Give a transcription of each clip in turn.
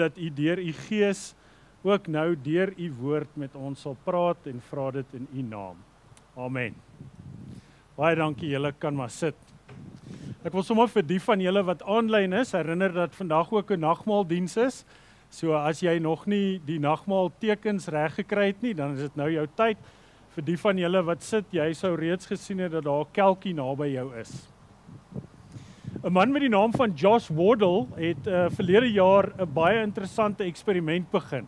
dat u deur u gees ook nou deur u woord met ons sal praat en vra dit in u naam. Amen. Baie dankie julle kan maar sit. Ek wil sommer vir die van julle wat aanlyn is herinner dat vandag ook 'n nagmaaldiens is. So as jy nog nie die nagmaal tekens reg gekry het nie, dan is dit nou jou tyd. Vir die van julle wat sit, jy sou reeds gesien het dat daar 'n kelkie naby jou is. 'n Man met die naam van Josh Wardle het uh, verlede jaar 'n baie interessante eksperiment begin.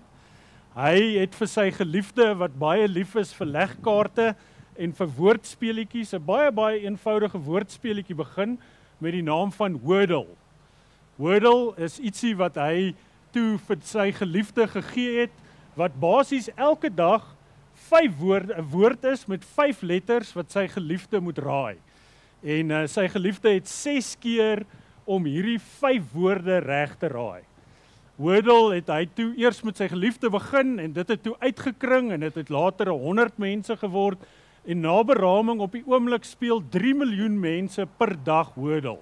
Hy het vir sy geliefde wat baie lief is vir legkaarte en vir woordspeletjies 'n baie baie eenvoudige woordspeletjie begin met die naam van Wordle. Wordle is ietsie wat hy toe vir sy geliefde gegee het wat basies elke dag 5 woorde 'n woord is met 5 letters wat sy geliefde moet raai. En uh, sy geliefde het 6 keer om hierdie 5 woorde reg te raai. Wordle het hy toe eers met sy geliefde begin en dit het toe uitgekring en dit het later 100 mense geword en na beraming op die oomblik speel 3 miljoen mense per dag Wordle.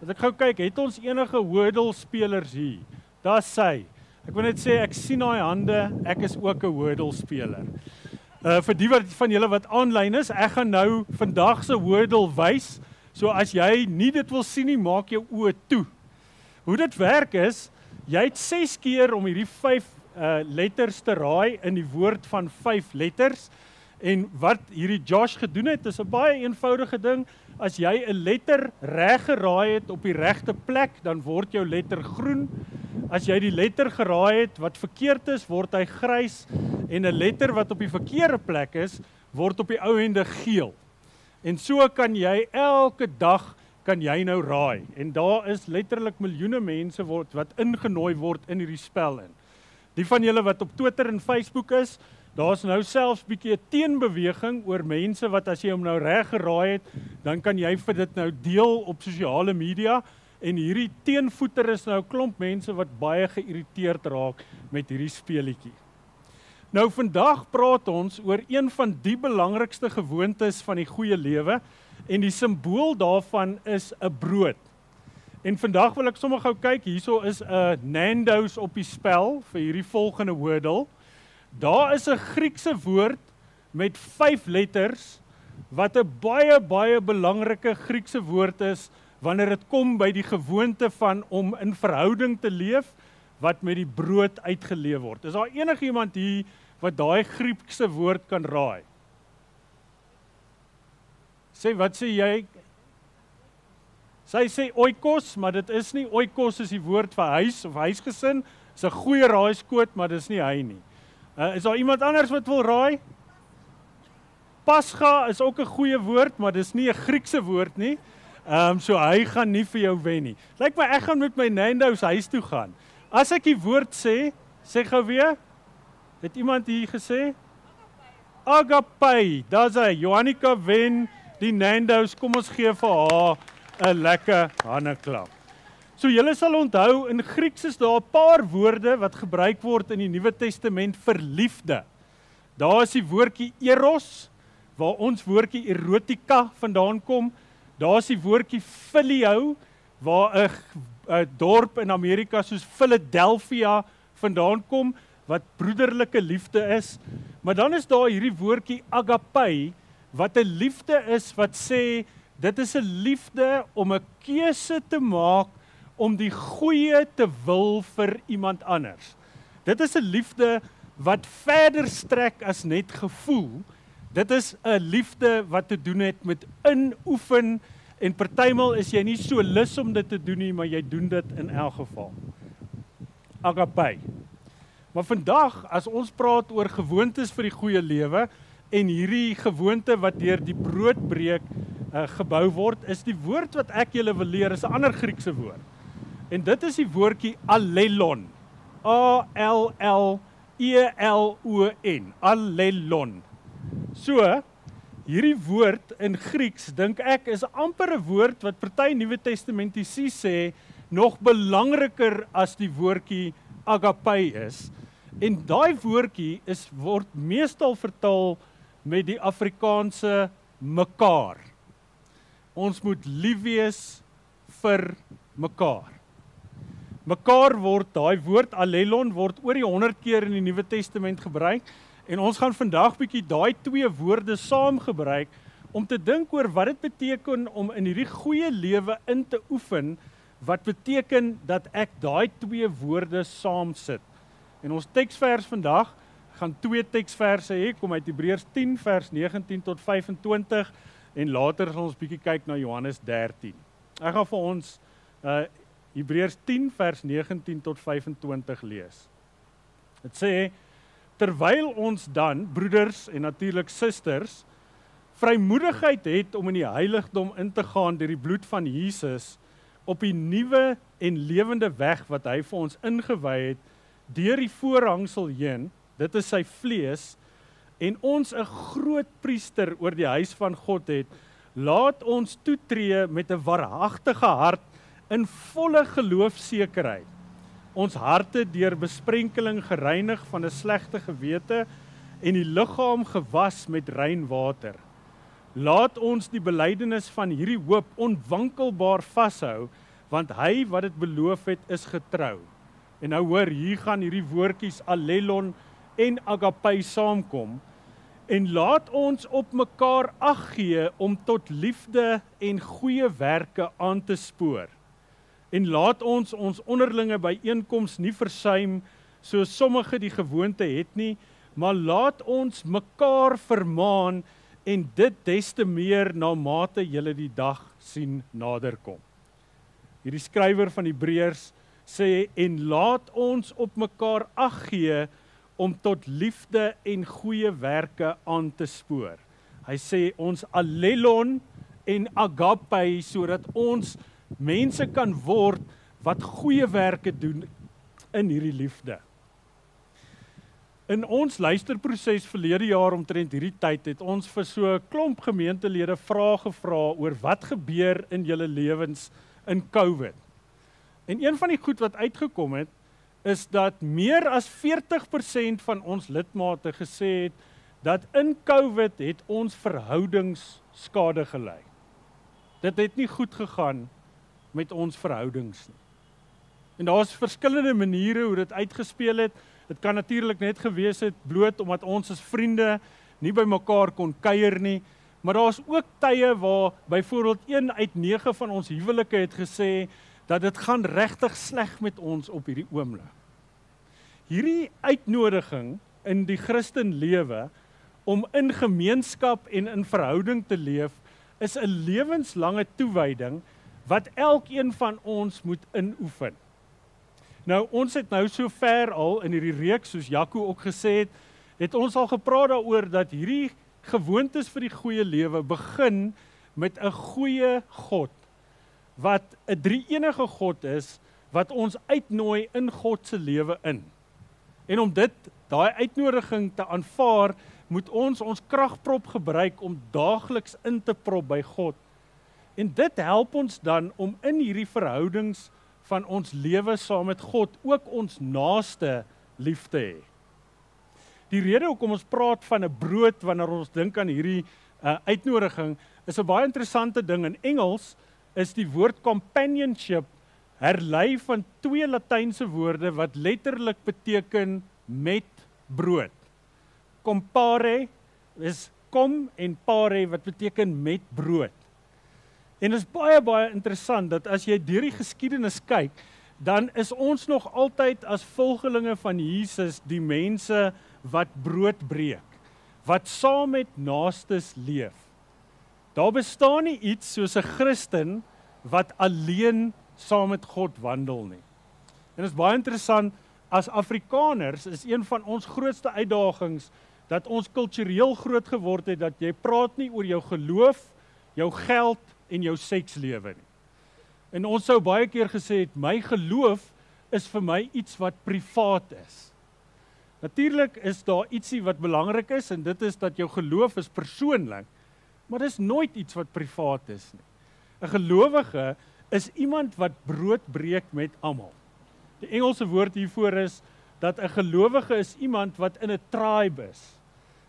As ek gou kyk, het ons enige Wordle spelers hier? Daar's sy. Ek wil net sê ek sien daai hande, ek is ook 'n Wordle speler. Uh vir die wat van julle wat aanlyn is, ek gaan nou vandag se Wordle wys. So as jy nie dit wil sien nie, maak jou oë toe. Hoe dit werk is, jy het 6 keer om hierdie 5 uh letters te raai in die woord van 5 letters. En wat hierdie Josh gedoen het, is 'n baie eenvoudige ding. As jy 'n letter reg geraai het op die regte plek, dan word jou letter groen. As jy die letter geraai het wat verkeerd is, word hy grys en 'n letter wat op die verkeerde plek is, word op die ou ende geel. En so kan jy elke dag kan jy nou raai en daar is letterlik miljoene mense word wat ingenooi word in hierdie spel in. Die van julle wat op Twitter en Facebook is, daar's nou selfs bietjie 'n teenbeweging oor mense wat as jy hom nou reg geraai het, dan kan jy vir dit nou deel op sosiale media en hierdie teenvoeter is nou 'n klomp mense wat baie geïrriteerd raak met hierdie speletjie. Nou vandag praat ons oor een van die belangrikste gewoontes van die goeie lewe en die simbool daarvan is 'n brood. En vandag wil ek sommer gou kyk, hierso is 'n Nando's op die spel vir hierdie volgende wordle. Daar is 'n Griekse woord met 5 letters wat 'n baie baie belangrike Griekse woord is wanneer dit kom by die gewoonte van om in verhouding te leef wat met die brood uitgeleef word. Is daar enigiemand hier wat daai Griekse woord kan raai? Sê wat sê jy? Sy sê oikos, maar dit is nie oikos is die woord vir huis of huisgesin. Dis 'n goeie raaiskoot, maar dis nie hy nie. Uh, is daar iemand anders wat wil raai? Pasga is ook 'n goeie woord, maar dis nie 'n Griekse woord nie. Ehm um, so hy gaan nie vir jou wen nie. Lyk my ek gaan met my Nando's huis toe gaan. As ek die woord sê, sê gou weer. Het iemand hier gesê? Agape. Daar's hy. Johannika wen die Nando's. Kom ons gee vir haar 'n lekker handeklap. So julle sal onthou in Grieks is daar 'n paar woorde wat gebruik word in die Nuwe Testament vir liefde. Daar is die woordjie eros waar ons woordjie erotika vandaan kom. Daar is die woordjie filio waar 'n dorp in Amerika soos Philadelphia vandaan kom wat broederlike liefde is. Maar dan is daar hierdie woordjie agape wat 'n liefde is wat sê dit is 'n liefde om 'n keuse te maak om die goeie te wil vir iemand anders. Dit is 'n liefde wat verder strek as net gevoel. Dit is 'n liefde wat te doen het met inoefen en partymal is jy nie so lus om dit te doen nie, maar jy doen dit in elk geval. Agape. Maar vandag as ons praat oor gewoontes vir die goeie lewe, en hierdie gewoonte wat deur die broodbreek uh, gebou word is die woord wat ek julle wil leer is 'n ander Griekse woord. En dit is die woordjie allelon. A L L E L O N. Allelon. So hierdie woord in Grieks dink ek is amper 'n woord wat party Nuwe Testamentiese sê nog belangriker as die woordjie agape is. En daai woordjie is word meestal vertaal met die Afrikaanse mekaar. Ons moet lief wees vir mekaar. Mekaar word daai woord allelon word oor die 100 keer in die Nuwe Testament gebruik en ons gaan vandag bietjie daai twee woorde saam gebruik om te dink oor wat dit beteken om in hierdie goeie lewe in te oefen wat beteken dat ek daai twee woorde saam sit. En ons teksvers vandag gaan twee teksverse hê kom uit Hebreërs 10 vers 19 tot 25 en later gaan ons bietjie kyk na Johannes 13. Ek gaan vir ons uh Hebreërs 10 vers 19 tot 25 lees. Dit sê terwyl ons dan broeders en natuurlik susters vrymoedigheid het om in die heiligdom in te gaan deur die bloed van Jesus op die nuwe en lewende weg wat hy vir ons ingewy het deur die voorhangsel heen dit is sy vlees en ons 'n groot priester oor die huis van God het laat ons toetree met 'n waaragtige hart in volle geloofsekerheid ons harte deur besprenkeling gereinig van 'n slegte gewete en die liggaam gewas met rein water. Laat ons die belydenis van hierdie hoop onwankelbaar vashou want hy wat dit beloof het is getrou. En nou hoor, hier gaan hierdie woordjies allelon en agape saamkom en laat ons op mekaar ag gee om tot liefde en goeie werke aan te spoor en laat ons ons onderlinge byeenkomste nie versuim so sommige die gewoonte het nie, maar laat ons mekaar vermaan en dit des te meer na mate julle die dag sien naderkom. Hierdie skrywer van Hebreërs sê en laat ons op mekaar ag gee om tot liefde en goeie werke aan te spoor. Hy sê ons allelon en agape sodat ons mense kan word wat goeie werke doen in hierdie liefde. In ons luisterproses verlede jaar omtrent hierdie tyd het ons vir so 'n klomp gemeentelede vrae gevra oor wat gebeur in julle lewens in COVID. En een van die goed wat uitgekom het is dat meer as 40% van ons lidmate gesê het dat in COVID het ons verhoudings skade gely. Dit het nie goed gegaan met ons verhoudings nie. En daar's verskillende maniere hoe dit uitgespeel het. Dit kan natuurlik net gewees het bloot omdat ons as vriende nie by mekaar kon kuier nie, maar daar's ook tye waar byvoorbeeld 1 uit 9 van ons huwelike het gesê dat dit gaan regtig sleg met ons op hierdie oomblik. Hierdie uitnodiging in die Christen lewe om in gemeenskap en in verhouding te leef is 'n lewenslange toewyding wat elkeen van ons moet inoefen. Nou ons het nou so ver al in hierdie reeks soos Jaco ook gesê het, het ons al gepraat daaroor dat hierdie gewoontes vir die goeie lewe begin met 'n goeie God wat 'n drie-enige God is wat ons uitnooi in God se lewe in. En om dit daai uitnodiging te aanvaar, moet ons ons kragprop gebruik om daagliks in te prop by God En dit help ons dan om in hierdie verhoudings van ons lewe saam met God ook ons naaste lief te hê. Die rede hoekom ons praat van 'n brood wanneer ons dink aan hierdie uh, uitnodiging is 'n baie interessante ding in Engels is die woord companionship herlei van twee latynse woorde wat letterlik beteken met brood. Compare is kom en pare wat beteken met brood. En dit is baie baie interessant dat as jy deur die geskiedenis kyk, dan is ons nog altyd as volgelinge van Jesus die mense wat brood breek, wat saam met naastes leef. Daar bestaan nie iets soos 'n Christen wat alleen saam met God wandel nie. En dit is baie interessant as Afrikaners is een van ons grootste uitdagings dat ons kultureel groot geword het dat jy praat nie oor jou geloof, jou geld en jou sekslewe nie. En ons sou baie keer gesê het my geloof is vir my iets wat privaat is. Natuurlik is daar ietsie wat belangrik is en dit is dat jou geloof is persoonlik, maar dis nooit iets wat privaat is nie. 'n Gelowige is iemand wat brood breek met almal. Die Engelse woord hiervoor is dat 'n gelowige is iemand wat in 'n tribe is.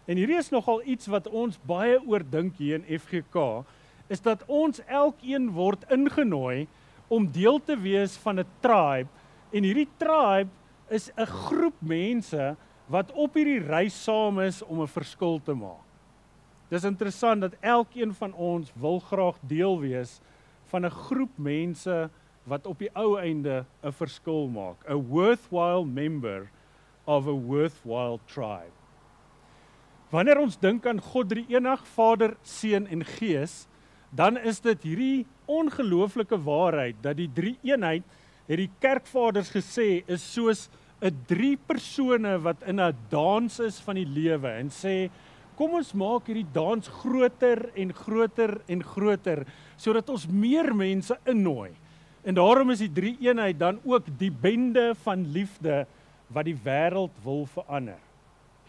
En hierdie is nogal iets wat ons baie oordink hier in FGK is dat ons elkeen word ingenooi om deel te wees van 'n tribe En hierdie tribe is 'n groep mense wat op hierdie reis saam is om 'n verskil te maak. Dis interessant dat elkeen van ons wil graag deel wees van 'n groep mense wat op die ou einde 'n verskil maak, a worthwhile member of a worthwhile tribe. Wanneer ons dink aan God drie enig Vader, Seun en Gees, dan is dit hierdie ongelooflike waarheid dat die drie eenheid het die kerkvaders gesê is soos 'n drie persone wat in 'n dans is van die lewe en sê kom ons maak hierdie dans groter en groter en groter sodat ons meer mense innooi. En daarom is die drie eenheid dan ook die bende van liefde wat die wêreld wil verander.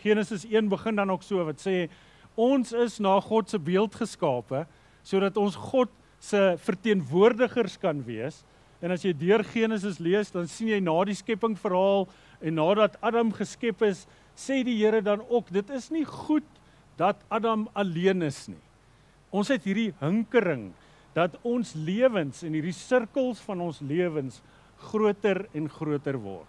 Genesis 1 begin dan ook so wat sê ons is na God se beeld geskape sodat ons God se verteenwoordigers kan wees. En as jy deur Genesis lees, dan sien jy na die skepping verhaal en nadat Adam geskep is, sê die Here dan ook dit is nie goed dat Adam alleen is nie. Ons het hierdie hinkering dat ons lewens en hierdie sirkels van ons lewens groter en groter word.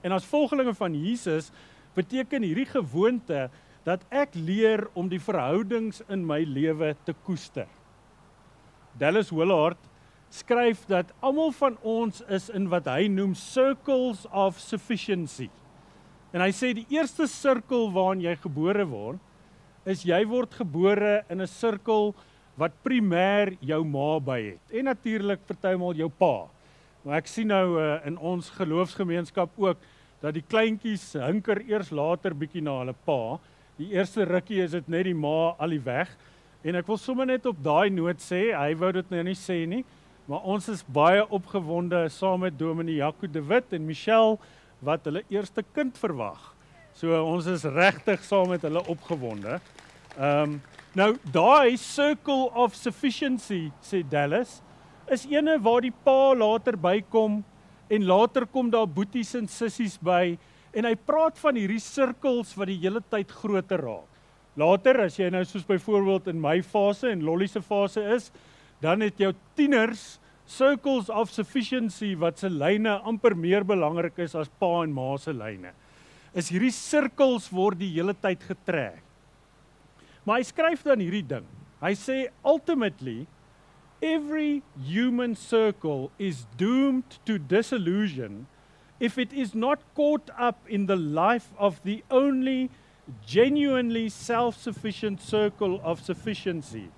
En as volgelinge van Jesus beteken hierdie gewoonte dat ek leer om die verhoudings in my lewe te koester. Dallas Willard skryf dat almal van ons is in wat hy noem circles of sufficiency. En hy sê die eerste sirkel waarin jy gebore word is jy word gebore in 'n sirkel wat primêr jou ma by het en natuurlik partymal jou pa. Maar ek sien nou uh, in ons geloofsgemeenskap ook dat die kleintjies hinker eers later bietjie na hulle pa. Die eerste rukkie is dit net die ma al die weg. En ek wil sommer net op daai noot sê, hy wou dit nou nie sê nie, Maar ons is baie opgewonde saam met Dominee Jaco de Wit en Michelle wat hulle eerste kind verwag. So ons is regtig saam met hulle opgewonde. Ehm um, nou daai circle of sufficiency sê Dallas is ene waar die pa later bykom en later kom daar boeties en sissies by en hy praat van hierdie sirkels wat die hele tyd groter raak. Later as jy nou soos byvoorbeeld in my fase en Lolly se fase is, dan het jou tieners circles of sufficiency wat se lyne amper meer belangrik is as pa en ma se lyne. Is hierdie sirkels word die hele tyd getrek. Maar hy skryf dan hierdie ding. Hy sê ultimately every human circle is doomed to disillusion if it is not caught up in the life of the only genuinely self-sufficient circle of sufficiency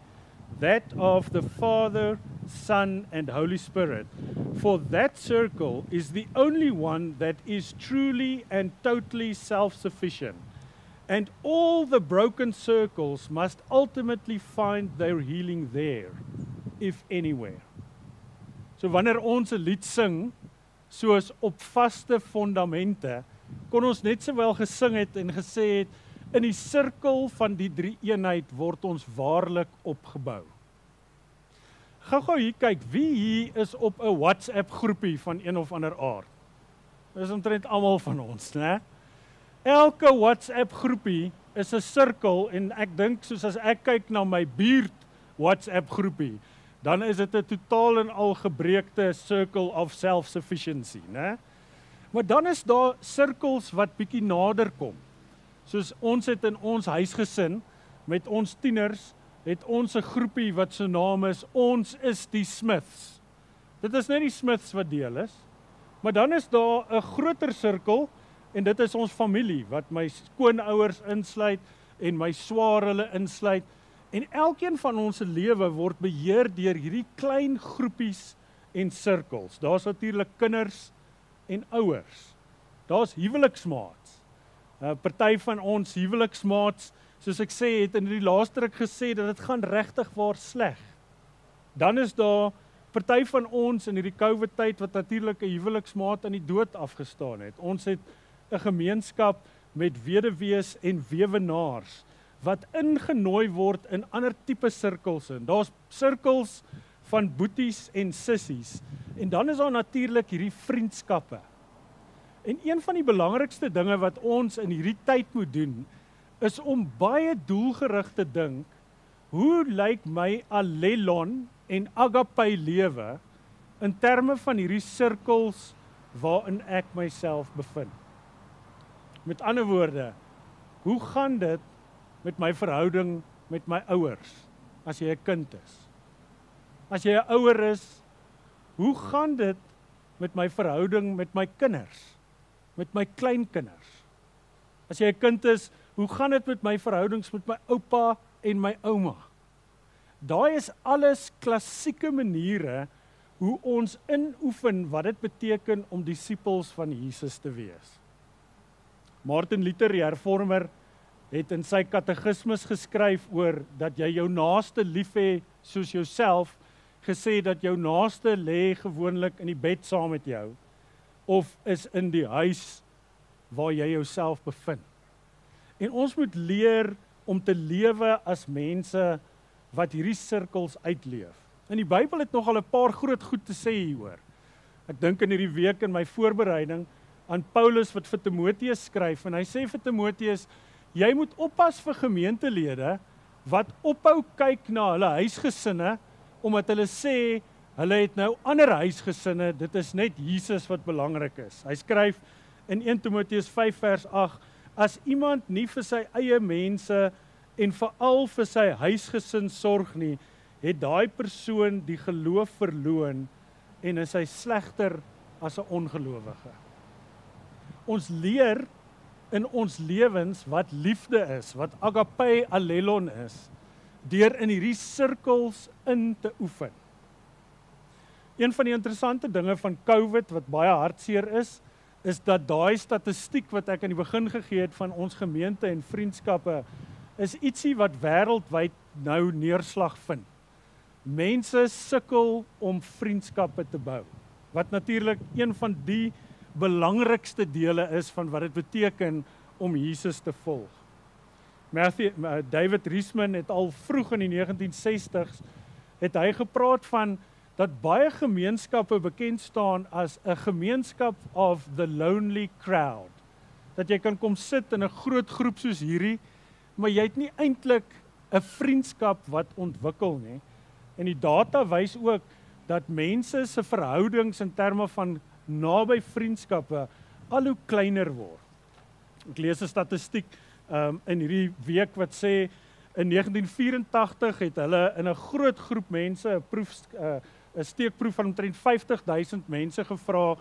that of the Father, Son, and Holy Spirit. For that circle is the only one that is truly and totally self sufficient. And all the broken circles must ultimately find their healing there, if anywhere. So wanneer ons 'n lied sing soos op vaste fondamente, kon ons net sowel gesing het en gesê het In die sirkel van die drie eenheid word ons waarlik opgebou. Gou-gou hier kyk, wie hier is op 'n WhatsApp groepie van een of ander aard? Dis omtrent almal van ons, né? Elke WhatsApp groepie is 'n sirkel en ek dink soos as ek kyk na my buurt WhatsApp groepie, dan is dit 'n totaal en al gebreekte circle of self-sufficiency, né? Maar dan is daar sirkels wat bietjie nader kom soos ons het in ons huisgesin met ons tieners het ons 'n groepie wat se naam is ons is die Smiths. Dit is net die Smiths wat deel is. Maar dan is daar 'n groter sirkel en dit is ons familie wat my skoonouers insluit en my swaar hulle insluit en elkeen van ons se lewe word beheer deur hierdie klein groepies en sirkels. Daar's natuurlik kinders en ouers. Daar's huweliksmaats. 'n uh, Party van ons huweliksmaats, soos ek sê, het in die laaste ruk gesê dat dit gaan regtig waar sleg. Dan is daar party van ons in hierdie COVID tyd wat natuurlik 'n huweliksmaat aan die dood afgestaan het. Ons het 'n gemeenskap met weduwees en weewenaars wat ingenooi word in ander tipe sirkels in. Daar's sirkels van boeties en sissies. En dan is daar natuurlik hierdie vriendskappe. En een van die belangrikste dinge wat ons in hierdie tyd moet doen is om baie doelgerig te dink, hoe lyk my allelon en agape lewe in terme van hierdie sirkels waarin ek myself bevind. Met ander woorde, hoe gaan dit met my verhouding met my ouers as jy 'n kind is? As jy 'n ouer is, hoe gaan dit met my verhouding met my kinders? Met my kleinkinders? As jy 'n kind is, hoe gaan dit met my verhoudings met my oupa en my ouma? Daai is alles klassieke maniere hoe ons inoefen wat dit beteken om disippels van Jesus te wees. Martin Luther, die hervormer, het in sy katekismes geskryf oor dat jy jou naaste lief hê soos jouself, gesê dat jou naaste lê gewoonlik in die bed saam met jou of is in die huis waar jy jouself bevind. En ons moet leer om te lewe as mense wat hierdie sirkels uitleef. In die Bybel het nogal 'n paar groot goed te sê hieroor. Ek dink in hierdie week in my voorbereiding aan Paulus wat vir Timoteus skryf en hy sê vir Timoteus jy moet oppas vir gemeentelede wat ophou kyk na hulle huisgesinne omdat hulle sê hulle het nou ander huisgesinne dit is net Jesus wat belangrik is. Hy skryf in 1 Timoteus 5 vers 8 as iemand nie vir sy eie mense en veral vir sy huisgesin sorg nie het daai persoon die geloof verloon en is hy slegter as 'n ongelowige. Ons leer in ons lewens wat liefde is, wat agape allelon is, deur in hierdie sirkels in te oefen. Een van die interessante dinge van COVID wat baie hartseer is, is dat daai statistiek wat ek aan die begin gegee het van ons gemeente en vriendskappe is ietsie wat wêreldwyd nou neerslag vind. Mense sukkel om vriendskappe te bou. Wat natuurlik een van die belangrikste dele is van wat dit beteken om Jesus te volg. Matthew uh, David Riesman het al vroeg in die 1960s het hy gepraat van dat baie gemeenskappe bekend staan as 'n gemeenskap of the lonely crowd. Dat jy kan kom sit in 'n groot groep soos hierdie, maar jy het nie eintlik 'n vriendskap wat ontwikkel nie. En die data wys ook dat mense se verhoudings in terme van naby vriendskappe al hoe kleiner word. Ek lees 'n statistiek um, in hierdie week wat sê in 1984 het hulle in 'n groot groep mense 'n proef 'n uh, steekproef van omtrent 50000 mense gevra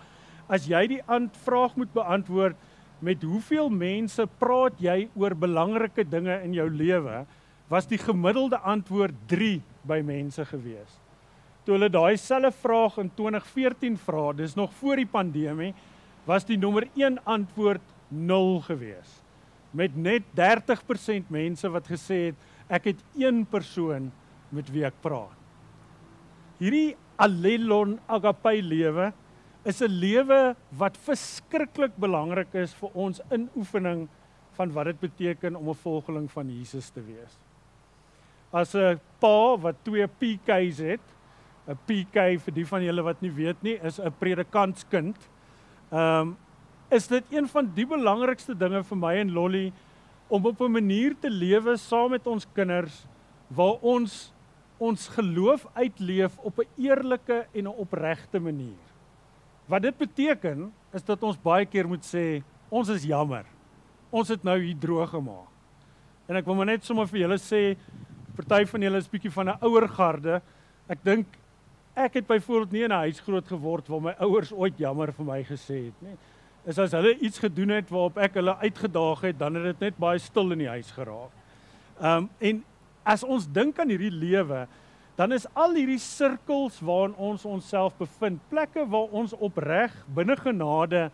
as jy die vraag moet beantwoord met hoeveel mense praat jy oor belangrike dinge in jou lewe was die gemiddelde antwoord 3 by mense gewees. Toe hulle daai selfe vraag in 2014 vra, dis nog voor die pandemie, was die nommer 1 antwoord 0 gewees. Met net 30% mense wat gesê het ek het een persoon met wie ek praat. Hierdie allelon agape lewe is 'n lewe wat verskriklik belangrik is vir ons inoefening van wat dit beteken om 'n volgeling van Jesus te wees as 'n pa wat twee PK's het. 'n PK vir die van julle wat nie weet nie, is 'n predikantskind. Ehm um, is dit een van die belangrikste dinge vir my en Lolly om op 'n manier te lewe saam met ons kinders waar ons ons geloof uitleef op 'n eerlike en 'n opregte manier. Wat dit beteken is dat ons baie keer moet sê ons is jammer. Ons het nou hier droog gemaak. En ek wil maar net sommer vir julle sê Party van julle is bietjie van 'n ouer garde. Ek dink ek het byvoorbeeld nie in 'n huis groot geword waar my ouers ooit jammer vir my gesê het nie. Is as hulle iets gedoen het waarop ek hulle uitgedaag het, dan het dit net baie stil in die huis geraak. Um, en as ons dink aan hierdie lewe, dan is al hierdie sirkels waarin ons onsself bevind, plekke waar ons opreg binne genade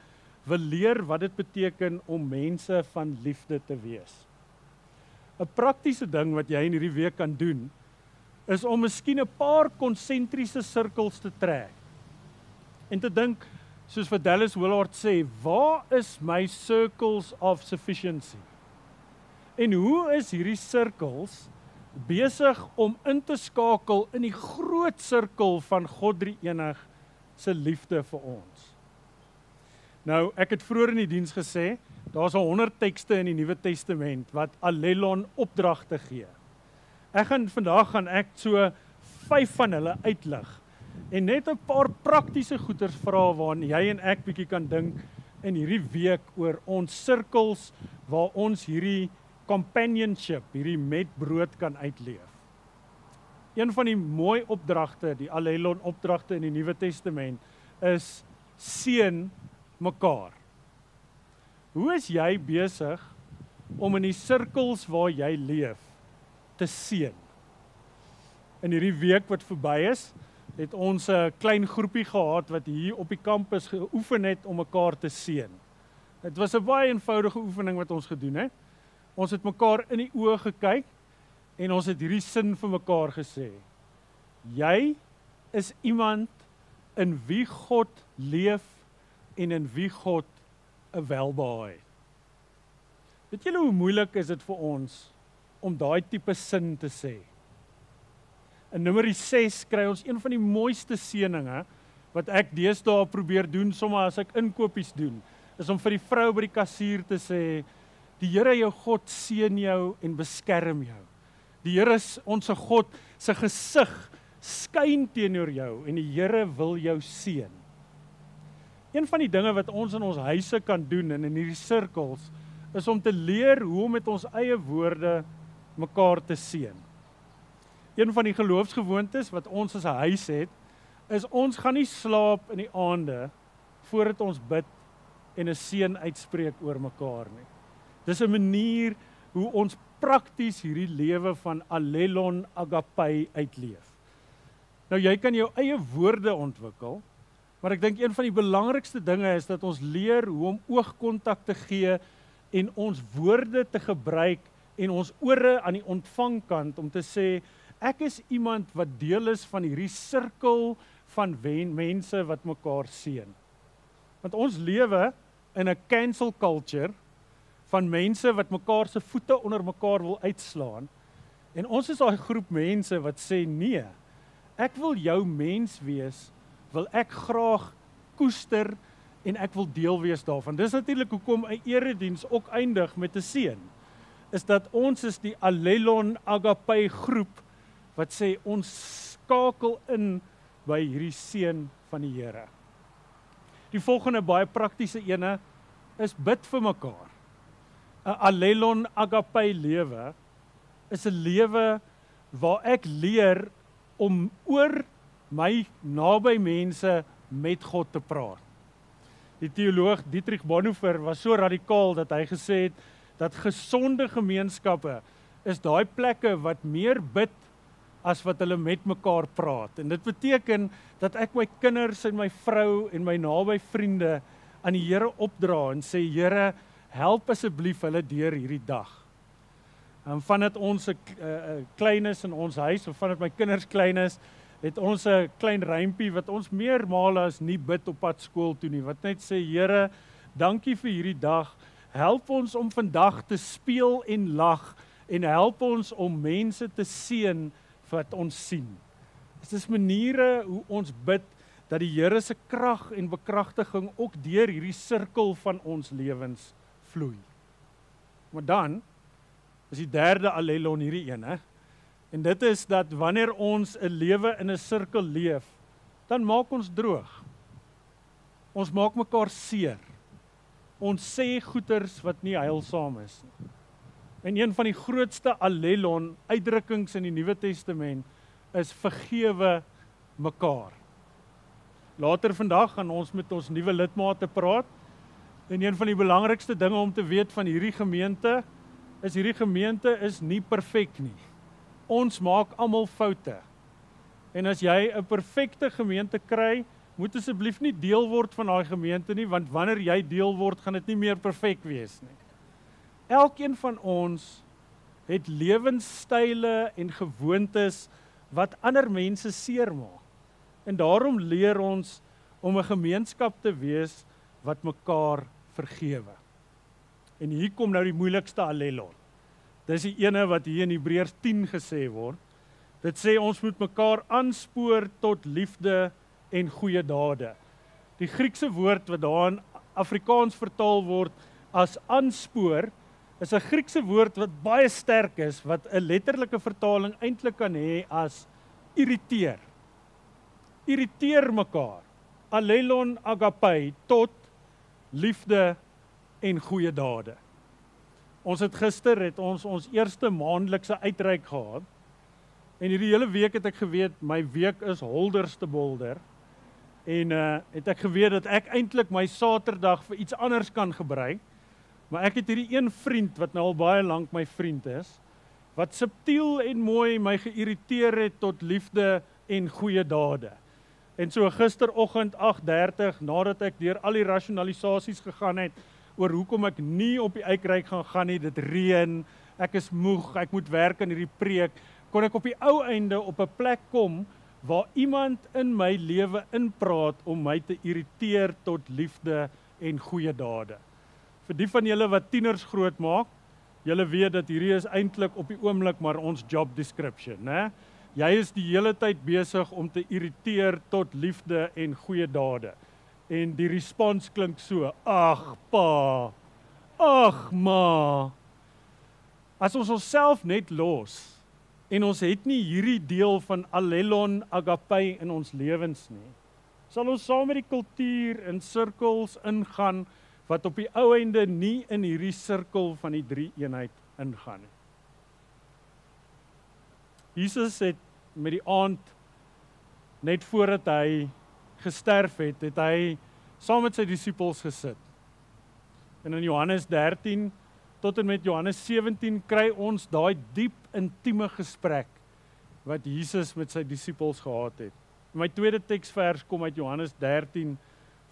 wil leer wat dit beteken om mense van liefde te wees. 'n praktiese ding wat jy in hierdie week kan doen is om miskien 'n paar konsentriese sirkels te trek. En te dink soos wat Dallas Willard sê, waar is my circles of sufficiency? En hoe is hierdie sirkels besig om in te skakel in die groot sirkel van God drie enig se liefde vir ons? Nou, ek het vroeër in die diens gesê, Daar's 100 tekste in die Nuwe Testament wat allelon opdragte gee. Ek gaan vandag gaan ek so 5 van hulle uitlig. en net 'n paar praktiese goeters vra waarna jy en ek bietjie kan dink in hierdie week oor ons sirkels waar ons hierdie companionship, hierdie met brood kan uitleef. Een van die mooi opdragte, die Allelon opdragte in die Nuwe Testament is seën mekaar. Hoe is jy besig om in die sirkels waar jy leef te seën? In hierdie week wat verby is, het ons 'n klein groepie gehad wat hier op die kampus geoefen het om mekaar te seën. Dit was 'n baie eenvoudige oefening wat ons gedoen het. Ons het mekaar in die oë gekyk en ons het hierdie sin vir mekaar gesê. Jy is iemand in wie God leef en in wie God 'n welbehae het. Weet julle hoe moeilik is dit vir ons om daai tipe sin te sê? In Numeri 6 kry ons een van die mooiste seëninge wat ek deesdae probeer doen sommer as ek inkopies doen, is om vir die vrou by die kassier te sê die Here jou God seën jou en beskerm jou. Die Here is ons God se gesig skyn teenoor jou en die Here wil jou seën. Een van die dinge wat ons in ons huise kan doen en in hierdie sirkels is om te leer hoe om met ons eie woorde mekaar te seën een van die geloofsgewoontes wat ons as 'n huis het, is ons gaan nie slaap in die aande voordat ons bid en 'n seën uitspreek oor mekaar nie. Dis 'n manier hoe ons prakties hierdie lewe van allelon agape uitleef. Nou jy kan jou eie woorde ontwikkel, maar ek dink een van die belangrikste dinge is dat ons leer hoe om oogkontak te gee en ons woorde te gebruik en ons ore aan die ontvangkant om te sê Ek is iemand wat deel is van hierdie sirkel van wen, mense wat mekaar seën. Want ons lewe in 'n cancel culture van mense wat mekaar se voete onder mekaar wil uitslaan. En ons is daai groep mense wat sê nee. Ek wil jou mens wees, wil ek graag koester en ek wil deel wees daarvan. Dis natuurlik hoekom 'n erediens ook eindig met 'n seën. Is dat ons is die Allelon Agape groep wat sê ons skakel in by hierdie seën van die Here. Die volgende baie praktiese ene is bid vir mekaar. 'n Allelon agape lewe is 'n lewe waar ek leer om oor my naby mense met God te praat. Die teoloog Dietrich Bonhoeffer was so radikaal dat hy gesê het dat gesonde gemeenskappe is daai plekke wat meer bid as wat hulle met mekaar praat. En dit beteken dat ek my kinders en my vrou en my naby vriende aan die Here opdra en sê Here, help asseblief hulle deur hierdie dag. En vandat ons 'n uh, klein is in ons huis of vandat my kinders klein is, het ons 'n klein rympie wat ons meer male as nie bid op pad skool toe nie. Wat net sê Here, dankie vir hierdie dag. Help ons om vandag te speel en lag en help ons om mense te seën wat ons sien. Dit is maniere hoe ons bid dat die Here se krag en bekragtiging ook deur hierdie sirkel van ons lewens vloei. Maar dan is die derde allelon hierdie een, hè? En dit is dat wanneer ons 'n lewe in 'n sirkel leef, dan maak ons droog. Ons maak mekaar seer. Ons sê goeters wat nie heilsaam is nie. En een van die grootste allelon uitdrukkings in die Nuwe Testament is vergewe mekaar. Later vandag gaan ons met ons nuwe lidmate praat. En een van die belangrikste dinge om te weet van hierdie gemeente is hierdie gemeente is nie perfek nie. Ons maak almal foute. En as jy 'n perfekte gemeente kry, moet asseblief nie deel word van daai gemeente nie, want wanneer jy deel word, gaan dit nie meer perfek wees nie. Elkeen van ons het lewenstyle en gewoontes wat ander mense seermaak. En daarom leer ons om 'n gemeenskap te wees wat mekaar vergewe. En hier kom nou die moeilikste allelon. Dis die ene wat hier in Hebreërs 10 gesê word. Dit sê ons moet mekaar aanspoor tot liefde en goeie dade. Die Griekse woord wat daar in Afrikaans vertaal word as aanspoor is 'n Griekse woord wat baie sterk is wat 'n letterlike vertaling eintlik kan hê as irriteer. irriteer mekaar. Allelon agape tot liefde en goeie dade. Ons het gister het ons ons eerste maandelikse uitreik gehad. En hierdie hele week het ek geweet my week is holderste bolder. En uh het ek geweet dat ek eintlik my Saterdag vir iets anders kan gebruik. Maar ek het hierdie een vriend wat nou al baie lank my vriend is, wat subtiel en mooi my geïrriteer het tot liefde en goeie dade. En so gisteroggend 8:30 nadat ek deur al die rasionalisasies gegaan het oor hoekom ek nie op die uitreik gaan gaan nie, dit reën, ek is moeg, ek moet werk aan hierdie preek, kon ek op die ou einde op 'n plek kom waar iemand in my lewe inpraat om my te irriteer tot liefde en goeie dade. Vir die van julle wat tieners grootmaak, julle weet dat hierdie is eintlik op die oomblik maar ons job description, né? Jy is die hele tyd besig om te irriteer tot liefde en goeie dade. En die respons klink so: "Ag, pa. Ag, ma." As ons onsself net los en ons het nie hierdie deel van allelon agape in ons lewens nie, sal ons saam met die kultuur in sirkels ingaan wat op die ou einde nie in hierdie sirkel van die drie eenheid ingaan nie. Jesus het met die aand net voordat hy gesterf het, het hy saam met sy disippels gesit. En in Johannes 13 tot en met Johannes 17 kry ons daai diep intieme gesprek wat Jesus met sy disippels gehad het. My tweede teksvers kom uit Johannes 13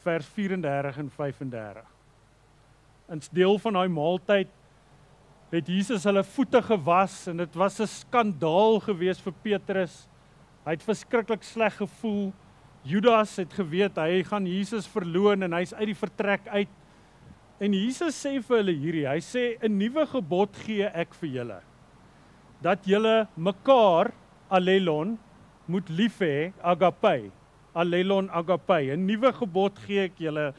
vers 34 en 35 in deel van daai maaltyd het Jesus hulle voete gewas en dit was 'n skandaal geweest vir Petrus. Hy het verskriklik sleg gevoel. Judas het geweet hy gaan Jesus verloon en hy's uit die vertrek uit. En Jesus sê vir hulle hierdie, hy sê 'n nuwe gebod gee ek vir julle. Dat julle mekaar allelon moet lief hê, agape. Allelon agape. 'n Nuwe gebod gee ek julle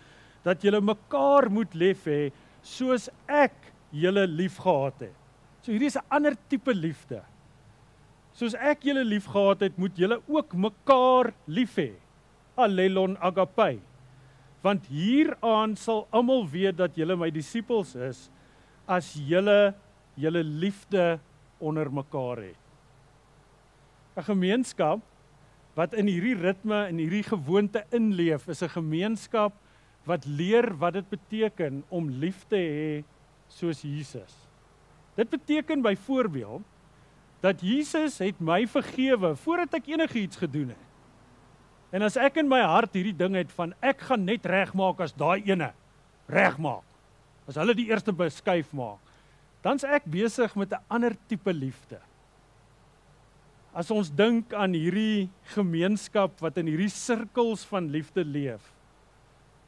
dat julle mekaar moet lief hê soos ek julle liefgehad het. So hierdie is 'n ander tipe liefde. Soos ek julle liefgehad het, moet julle ook mekaar lief hê. Allelon agape. Want hieraan sal almal weet dat julle my disippels is as julle julle liefde onder mekaar het. 'n Gemeenskap wat in hierdie ritme en hierdie gewoonte inleef, is 'n gemeenskap wat leer wat dit beteken om lief te hê soos Jesus. Dit beteken byvoorbeeld dat Jesus het my vergewe voordat ek enigiets gedoen het. En as ek in my hart hierdie ding het van ek gaan net regmaak as daai ene regmaak. As hulle die eerste beskuif maak, dan's ek besig met 'n ander tipe liefde. As ons dink aan hierdie gemeenskap wat in hierdie sirkels van liefde leef,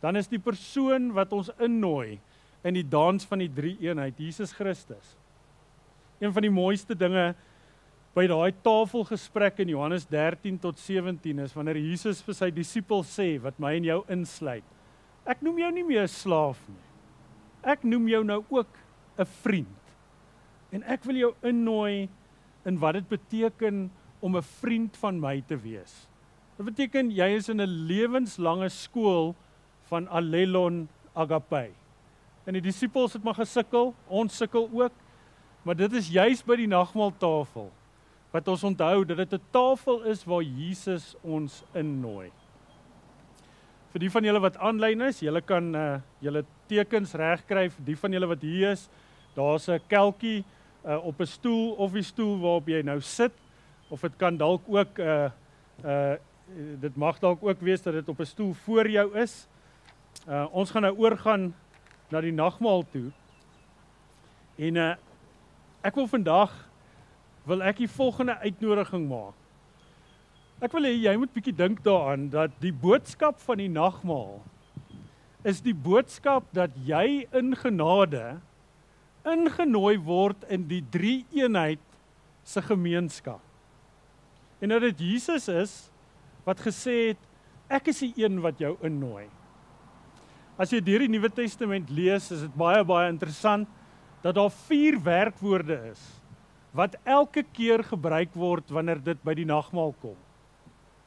dan is die persoon wat ons innooi in die dans van die drie eenheid Jesus Christus. Een van die mooiste dinge by daai tafelgesprek in Johannes 13 tot 17 is wanneer Jesus vir sy disippels sê wat my en jou insluit. Ek noem jou nie meer 'n slaaf nie. Ek noem jou nou ook 'n vriend. En ek wil jou innooi in wat dit beteken om 'n vriend van my te wees. Dit beteken jy is in 'n lewenslange skool van Allelon Agape. En die disippels het maar gesukkel, ons sukkel ook. Maar dit is juis by die nagmaaltafel wat ons onthou dat dit 'n tafel is waar Jesus ons innooi. Vir die van julle wat aanlyn is, julle kan uh julle tekens regkry vir die van julle wat hier is. Daar's 'n kelkie uh op 'n stoel of die stoel waarop jy nou sit of dit kan dalk ook uh uh dit mag dalk ook wees dat dit op 'n stoel voor jou is. Uh ons gaan nou oorgaan na die nagmaal toe. En uh ek wil vandag wil ek die volgende uitnodiging maak. Ek wil hê jy moet bietjie dink daaraan dat die boodskap van die nagmaal is die boodskap dat jy in genade ingenooi word in die drie eenheid se gemeenskap. En dat dit Jesus is wat gesê het ek is die een wat jou innooi. As jy deur die Nuwe Testament lees, is dit baie baie interessant dat daar vier werkwoorde is wat elke keer gebruik word wanneer dit by die nagmaal kom.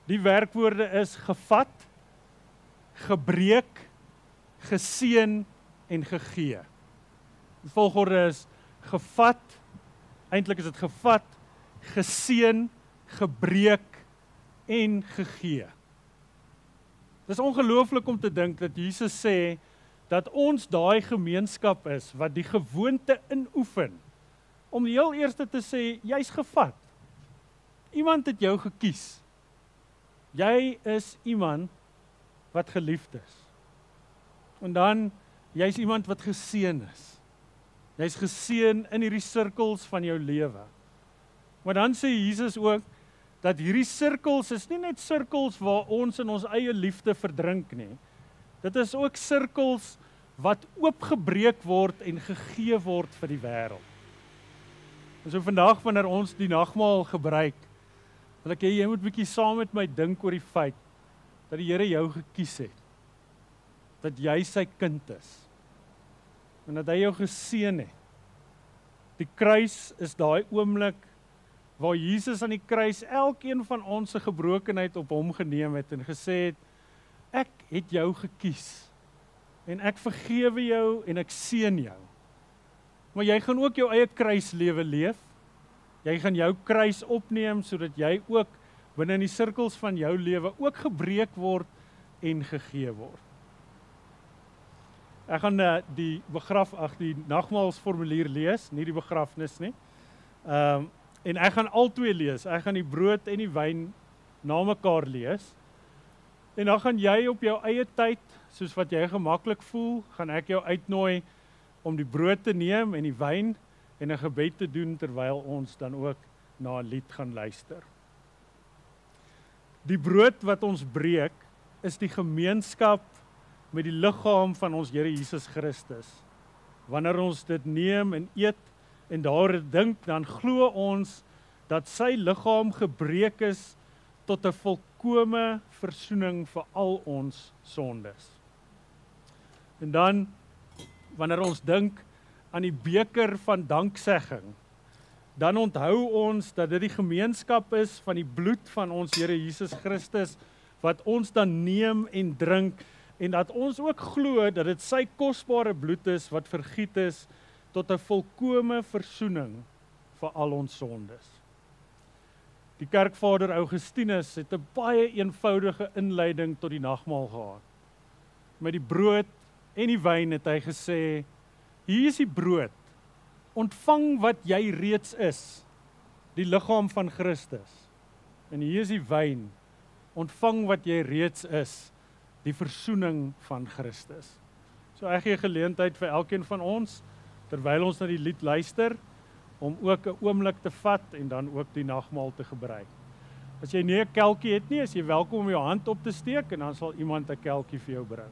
Die werkwoorde is gevat, gebreek, geseën en gegee. Die volgorde is gevat, eintlik is dit gevat, geseën, gebreek en gegee. Dis ongelooflik om te dink dat Jesus sê dat ons daai gemeenskap is wat die gewoonte inoefen om die heel eerste te sê jy's gevat. Iemand het jou gekies. Jy is iemand wat geliefd is. En dan jy's iemand wat geseën is. Jy's geseën in hierdie sirkels van jou lewe. Maar dan sê Jesus ook dat hierdie sirkels is nie net sirkels waar ons in ons eie liefde verdrink nie. Dit is ook sirkels wat oopgebreek word en gegee word vir die wêreld. En so vandag wanneer ons die nagmaal gebruik, wil ek hê jy moet bietjie saam met my dink oor die feit dat die Here jou gekies het. Dat jy sy kind is. En dat hy jou geseën het. Die kruis is daai oomblik waar Jesus aan die kruis elkeen van ons se gebrokenheid op hom geneem het en gesê het ek het jou gekies en ek vergewe jou en ek seën jou. Maar jy gaan ook jou eie kruislewe leef. Jy gaan jou kruis opneem sodat jy ook binne in die sirkels van jou lewe ook gebreek word en gegee word. Ek gaan uh, die begraf ag die nagmaalsformulier lees, nie die begrafnis nie. Ehm um, En ek gaan albei lees. Ek gaan die brood en die wyn na mekaar lees. En dan gaan jy op jou eie tyd, soos wat jy gemaklik voel, gaan ek jou uitnooi om die brood te neem en die wyn en 'n gebed te doen terwyl ons dan ook na 'n lied gaan luister. Die brood wat ons breek is die gemeenskap met die liggaam van ons Here Jesus Christus. Wanneer ons dit neem en eet, en daar dink dan glo ons dat sy liggaam gebreek is tot 'n volkomme verzoening vir al ons sondes. En dan wanneer ons dink aan die beker van danksegging, dan onthou ons dat dit die gemeenskap is van die bloed van ons Here Jesus Christus wat ons dan neem en drink en dat ons ook glo dat dit sy kosbare bloed is wat vergiet is tot 'n volkomme verzoening vir al ons sondes. Die kerkvader Augustinus het 'n baie eenvoudige inleiding tot die nagmaal gehad. Met die brood en die wyn het hy gesê: "Hier is die brood. Ontvang wat jy reeds is, die liggaam van Christus. En hier is die wyn. Ontvang wat jy reeds is, die verzoening van Christus." So ek gee geleentheid vir elkeen van ons terwyl ons na die lied luister om ook 'n oomblik te vat en dan ook die nagmaal te gebruik. As jy nie 'n kelkie het nie, is jy welkom om jou hand op te steek en dan sal iemand 'n kelkie vir jou bring.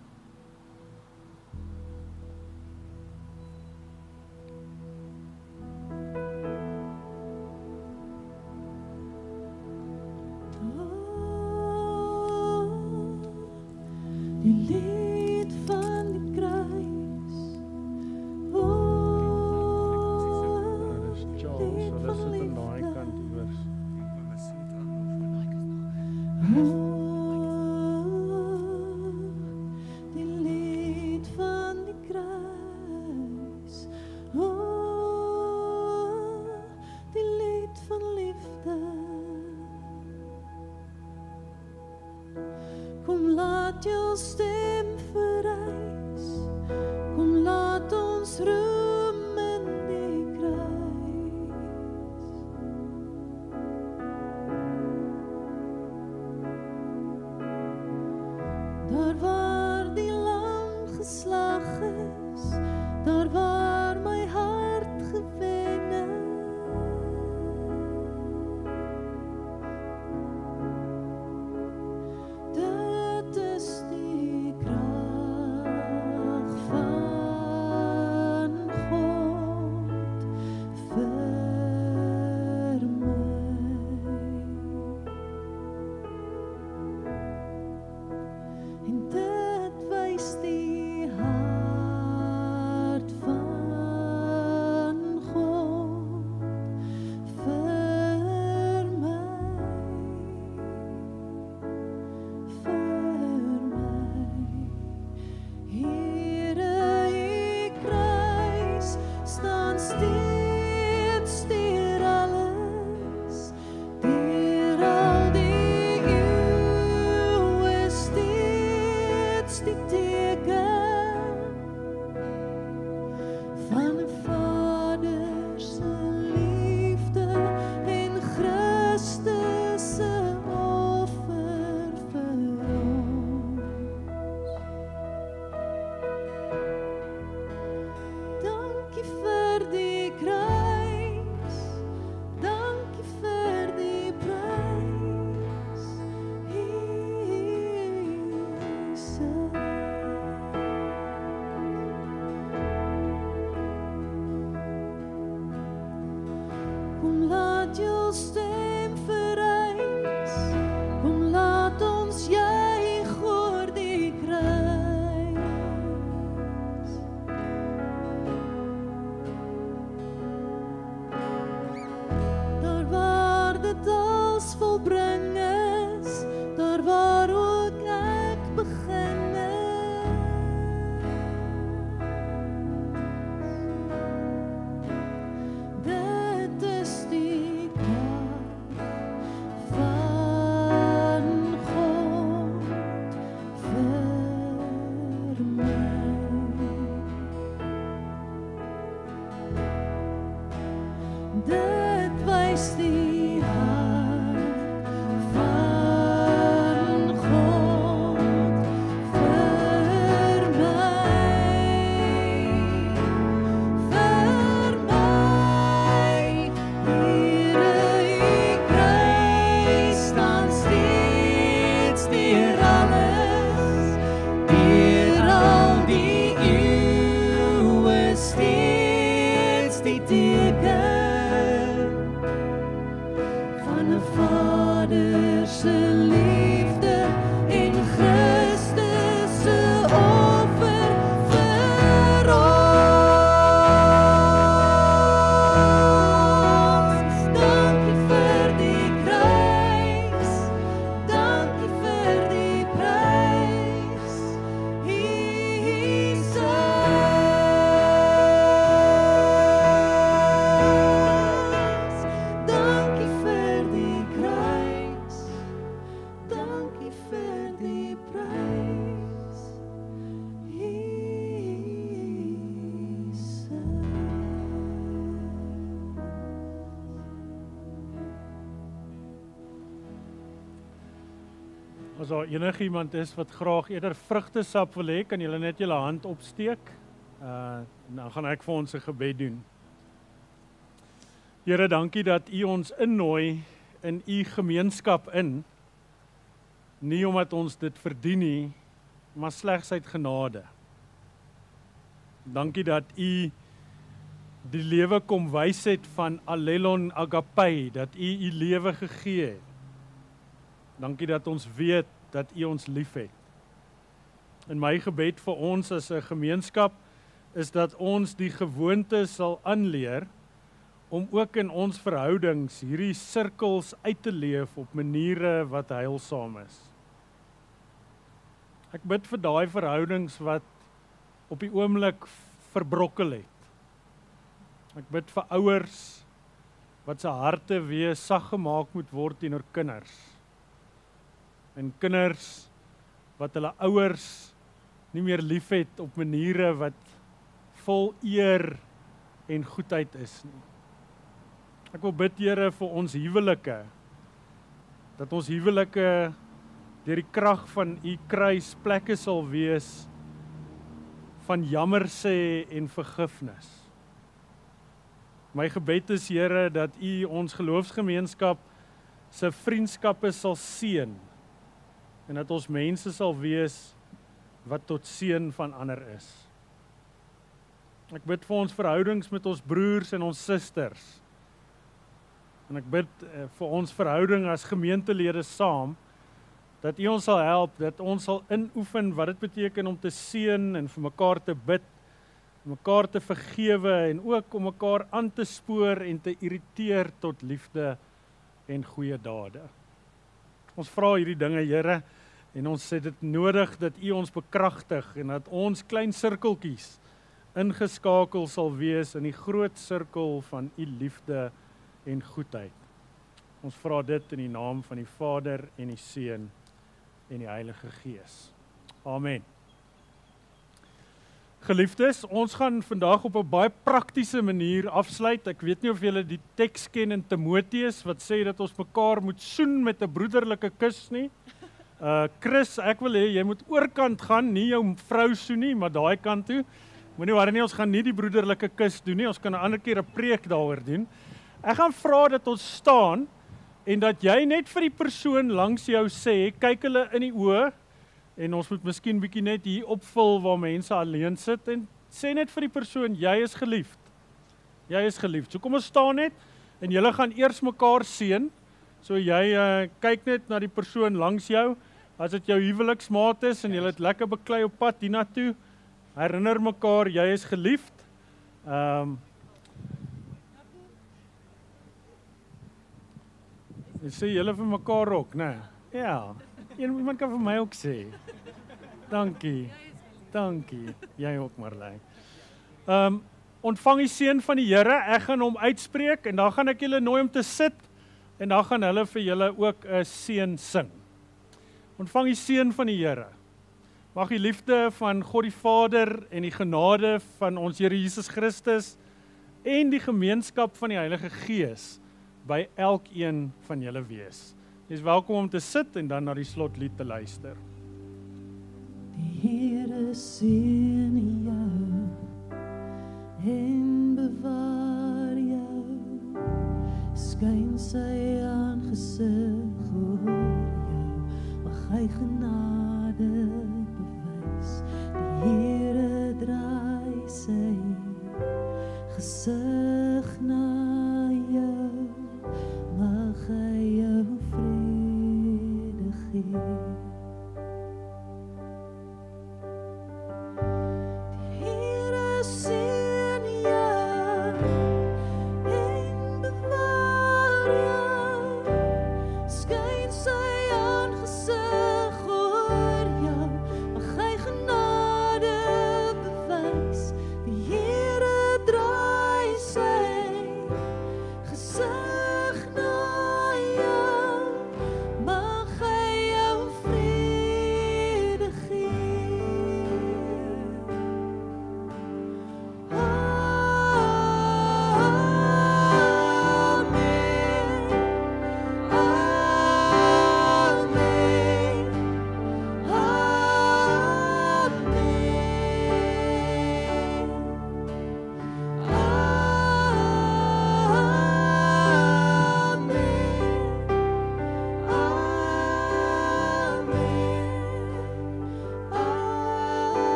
As daar enigiemand is wat graag eerder vrugtesap wil hê, kan julle net julle hand opsteek. Uh dan gaan ek vir ons 'n gebed doen. Here, dankie dat U ons innooi in U gemeenskap in. Nie omdat ons dit verdien nie, maar slegs uit genade. Dankie dat U die lewe kom wys het van Allelon Agape, dat U U lewe gegee het. Dankie dat ons weet dat U ons liefhet. In my gebed vir ons as 'n gemeenskap is dat ons die gewoonte sal aanleer om ook in ons verhoudings hierdie sirkels uit te leef op maniere wat heilsaam is. Ek bid vir daai verhoudings wat op die oomblik verbrokkel het. Ek bid vir ouers wat se harte weer sag gemaak moet word teenoor kinders. En kinders wat hulle ouers nie meer liefhet op maniere wat vol eer en goedheid is nie. Ek wil bid Here vir ons huwelike dat ons huwelike deur die krag van u kruis plekke sal wees van jammer sê en vergifnis. My gebed is Here dat u ons geloofsgemeenskap se vriendskappe sal seën en dat ons mense sal wees wat tot seën van ander is. Ek bid vir ons verhoudings met ons broers en ons susters. En ek bid uh, vir ons verhouding as gemeentelede saam dat U ons sal help dat ons sal inoefen wat dit beteken om te seën en vir mekaar te bid, mekaar te vergewe en ook om mekaar aan te spoor en te irriteer tot liefde en goeie dade. Ons vra hierdie dinge, Here, en ons sê dit nodig dat U ons bekragtig en dat ons klein sirkeltjies ingeskakel sal wees in die groot sirkel van U liefde en goedheid. Ons vra dit in die naam van die Vader en die Seun en die Heilige Gees. Amen. Geliefdes, ons gaan vandag op 'n baie praktiese manier afsluit. Ek weet nie of julle die teks ken in Timoteus wat sê dat ons mekaar moet soen met 'n broederlike kus nie. Uh Chris, ek wil hê jy moet oorkant gaan, nie jou vrou soen nie, maar daai kant toe. Moenie worry nie, ons gaan nie die broederlike kus doen nie. Ons kan 'n ander keer 'n preek daaroor doen. Ek gaan vra dat ons staan en dat jy net vir die persoon langs jou sê, kyk hulle in die oë en ons moet miskien bietjie net hier opvul waar mense alleen sit en sê net vir die persoon jy is geliefd. Jy is geliefd. So kom ons staan net En julle gaan eers mekaar seën. So jy uh, kyk net na die persoon langs jou. As dit jou huweliksmaat is en julle het lekker beklei op pad hiernatoe, herinner mekaar jy is geliefd. Ehm um, Ek sê julle vir mekaar ook, né? Nee. Ja. Een iemand kan vir my ook sê. Dankie. Dankie. Jy ook Marley. Ehm um, ontvang die seën van die Here. Ek gaan hom uitspreek en dan gaan ek julle nooi om te sit en dan gaan hulle vir julle ook 'n seën sing. Ontvang die seën van die Here. Mag die liefde van God die Vader en die genade van ons Here Jesus Christus en die gemeenskap van die Heilige Gees by elkeen van julle wees. Jy's welkom om te sit en dan na die slotlied te luister. Die Here seën jou en bewaar jou. Skyn sy aangesig oor jou. Mag hy genade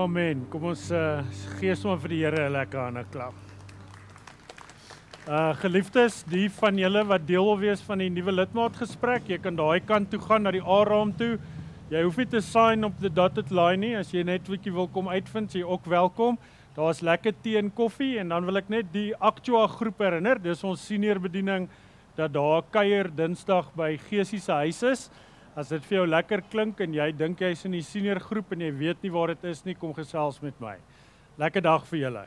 Amen. Kom ons uh, gee sommer vir die Here 'n lekker hande klap. Uh geliefdes, die van julle wat deel wil wees van die nuwe lidmaatgesprek, jy kan daai kant toe gaan na die A-raam toe. Jy hoef nie te sign op the dotted line nie. As jy net bietjie wil kom uitvind, jy ook welkom. Daar's lekker tee en koffie en dan wil ek net die Actua groep herinner. Dis ons senior bediening dat daar kuier Dinsdag by Geesie se huis is. As dit vir jou lekker klink en jy dink jy's in die senior groep en jy weet nie waar dit is nie, kom gesels met my. Lekker dag vir julle.